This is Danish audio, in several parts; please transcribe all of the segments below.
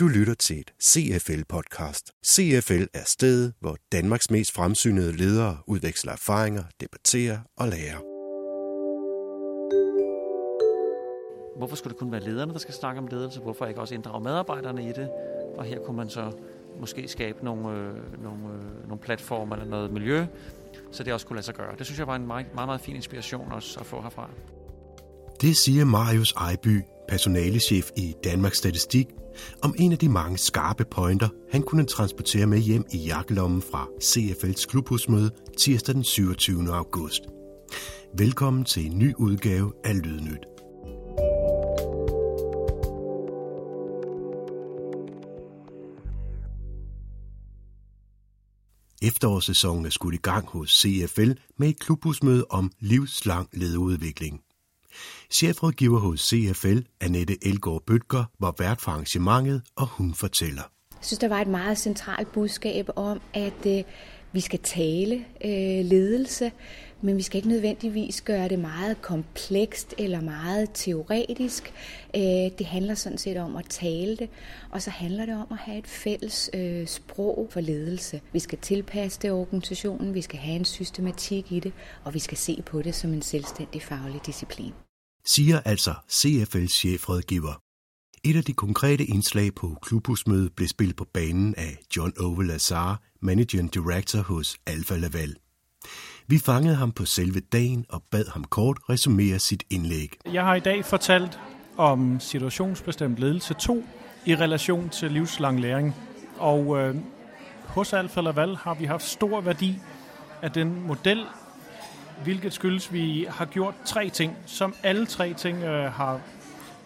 Du lytter til et CFL-podcast. CFL er stedet, hvor Danmarks mest fremsynede ledere udveksler erfaringer, debatterer og lærer. Hvorfor skulle det kun være lederne, der skal snakke om ledelse? Hvorfor ikke også inddrage medarbejderne i det? Og her kunne man så måske skabe nogle, øh, nogle, øh, nogle platformer eller noget miljø, så det også kunne lade sig gøre. Det synes jeg var en meget, meget, meget fin inspiration også at få herfra. Det siger Marius Ejby, personalechef i Danmarks Statistik, om en af de mange skarpe pointer, han kunne transportere med hjem i jakkelommen fra CFL's klubhusmøde tirsdag den 27. august. Velkommen til en ny udgave af Lydnyt. Efterårssæsonen er skudt i gang hos CFL med et klubhusmøde om livslang lederudvikling. Chefrådgiver hos CFL, Annette Elgård Bøtger, var vært for arrangementet, og hun fortæller. Jeg synes, der var et meget centralt budskab om, at øh, vi skal tale øh, ledelse, men vi skal ikke nødvendigvis gøre det meget komplekst eller meget teoretisk. Øh, det handler sådan set om at tale det, og så handler det om at have et fælles øh, sprog for ledelse. Vi skal tilpasse det organisationen, vi skal have en systematik i det, og vi skal se på det som en selvstændig faglig disciplin. Siger altså CFL's chefrådgiver. Et af de konkrete indslag på klubhusmødet blev spillet på banen af John Ove Lazar, Managing Director hos Alfa Laval. Vi fangede ham på selve dagen og bad ham kort resumere sit indlæg. Jeg har i dag fortalt om situationsbestemt ledelse 2 i relation til livslang læring. Og øh, hos Alfa Laval har vi haft stor værdi af den model, hvilket skyldes, vi har gjort tre ting, som alle tre ting øh, har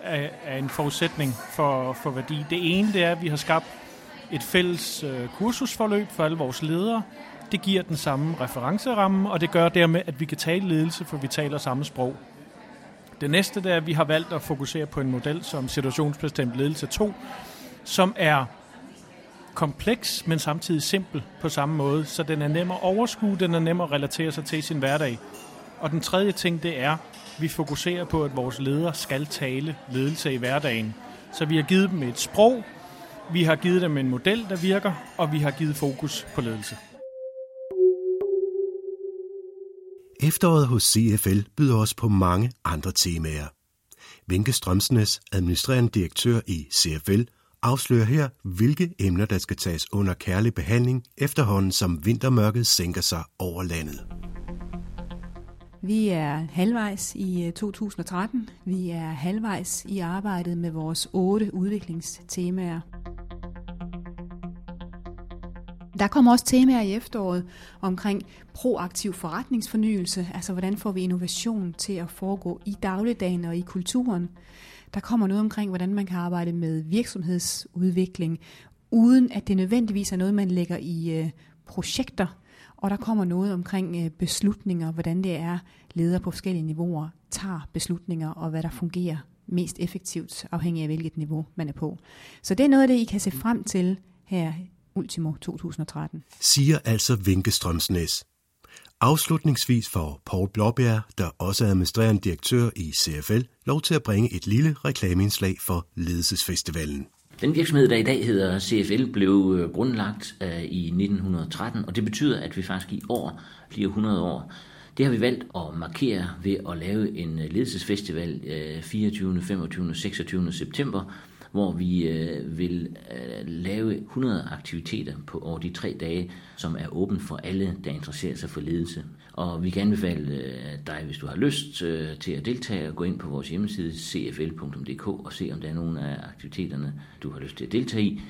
er, er en forudsætning for, for værdi. Det ene det er, at vi har skabt et fælles øh, kursusforløb for alle vores ledere. Det giver den samme referenceramme, og det gør dermed, at vi kan tale ledelse, for vi taler samme sprog. Det næste det er, at vi har valgt at fokusere på en model som situationsbestemt ledelse 2, som er kompleks, men samtidig simpel på samme måde, så den er nem at overskue, den er nem at relatere sig til i sin hverdag. Og den tredje ting, det er, at vi fokuserer på, at vores ledere skal tale ledelse i hverdagen. Så vi har givet dem et sprog, vi har givet dem en model, der virker, og vi har givet fokus på ledelse. Efteråret hos CFL byder os på mange andre temaer. Vinke Strømsnes, administrerende direktør i CFL, afslører her, hvilke emner, der skal tages under kærlig behandling, efterhånden som vintermørket sænker sig over landet. Vi er halvvejs i øh, 2013. Vi er halvvejs i arbejdet med vores otte udviklingstemaer. Der kommer også temaer i efteråret omkring proaktiv forretningsfornyelse, altså hvordan får vi innovation til at foregå i dagligdagen og i kulturen. Der kommer noget omkring, hvordan man kan arbejde med virksomhedsudvikling, uden at det nødvendigvis er noget, man lægger i øh, projekter. Og der kommer noget omkring øh, beslutninger, hvordan det er, ledere på forskellige niveauer tager beslutninger, og hvad der fungerer mest effektivt, afhængig af hvilket niveau man er på. Så det er noget af det, I kan se frem til her ultimo 2013. Siger altså Vinke Strømsnæs. Afslutningsvis får Paul Blåbjerg, der også er administrerende direktør i CFL, lov til at bringe et lille reklameindslag for Ledelsesfestivalen. Den virksomhed, der i dag hedder CFL, blev øh, grundlagt øh, i 1913, og det betyder, at vi faktisk i år bliver 100 år. Det har vi valgt at markere ved at lave en øh, ledelsesfestival 24., 25., og 26. september, hvor vi øh, vil øh, lave 100 aktiviteter på over de tre dage, som er åben for alle, der interesserer sig for ledelse. Og vi kan anbefale øh, dig, hvis du har lyst øh, til at deltage, at gå ind på vores hjemmeside cfl.dk og se, om der er nogle af aktiviteterne, du har lyst til at deltage i,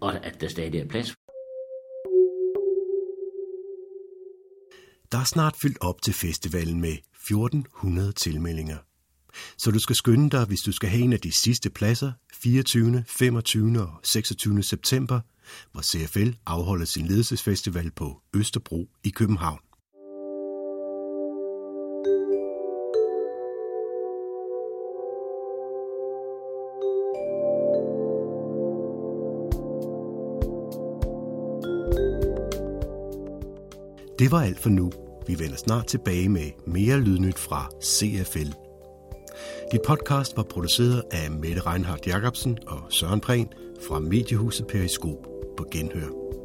og at der stadig er plads. Der er snart fyldt op til festivalen med 1400 tilmeldinger. Så du skal skynde dig, hvis du skal have en af de sidste pladser 24., 25. og 26. september, hvor CFL afholder sin ledelsesfestival på Østerbro i København. Det var alt for nu. Vi vender snart tilbage med mere lydnyt fra CFL dit podcast var produceret af Mette Reinhardt Jacobsen og Søren Prehn fra Mediehuset Periskop på Genhør.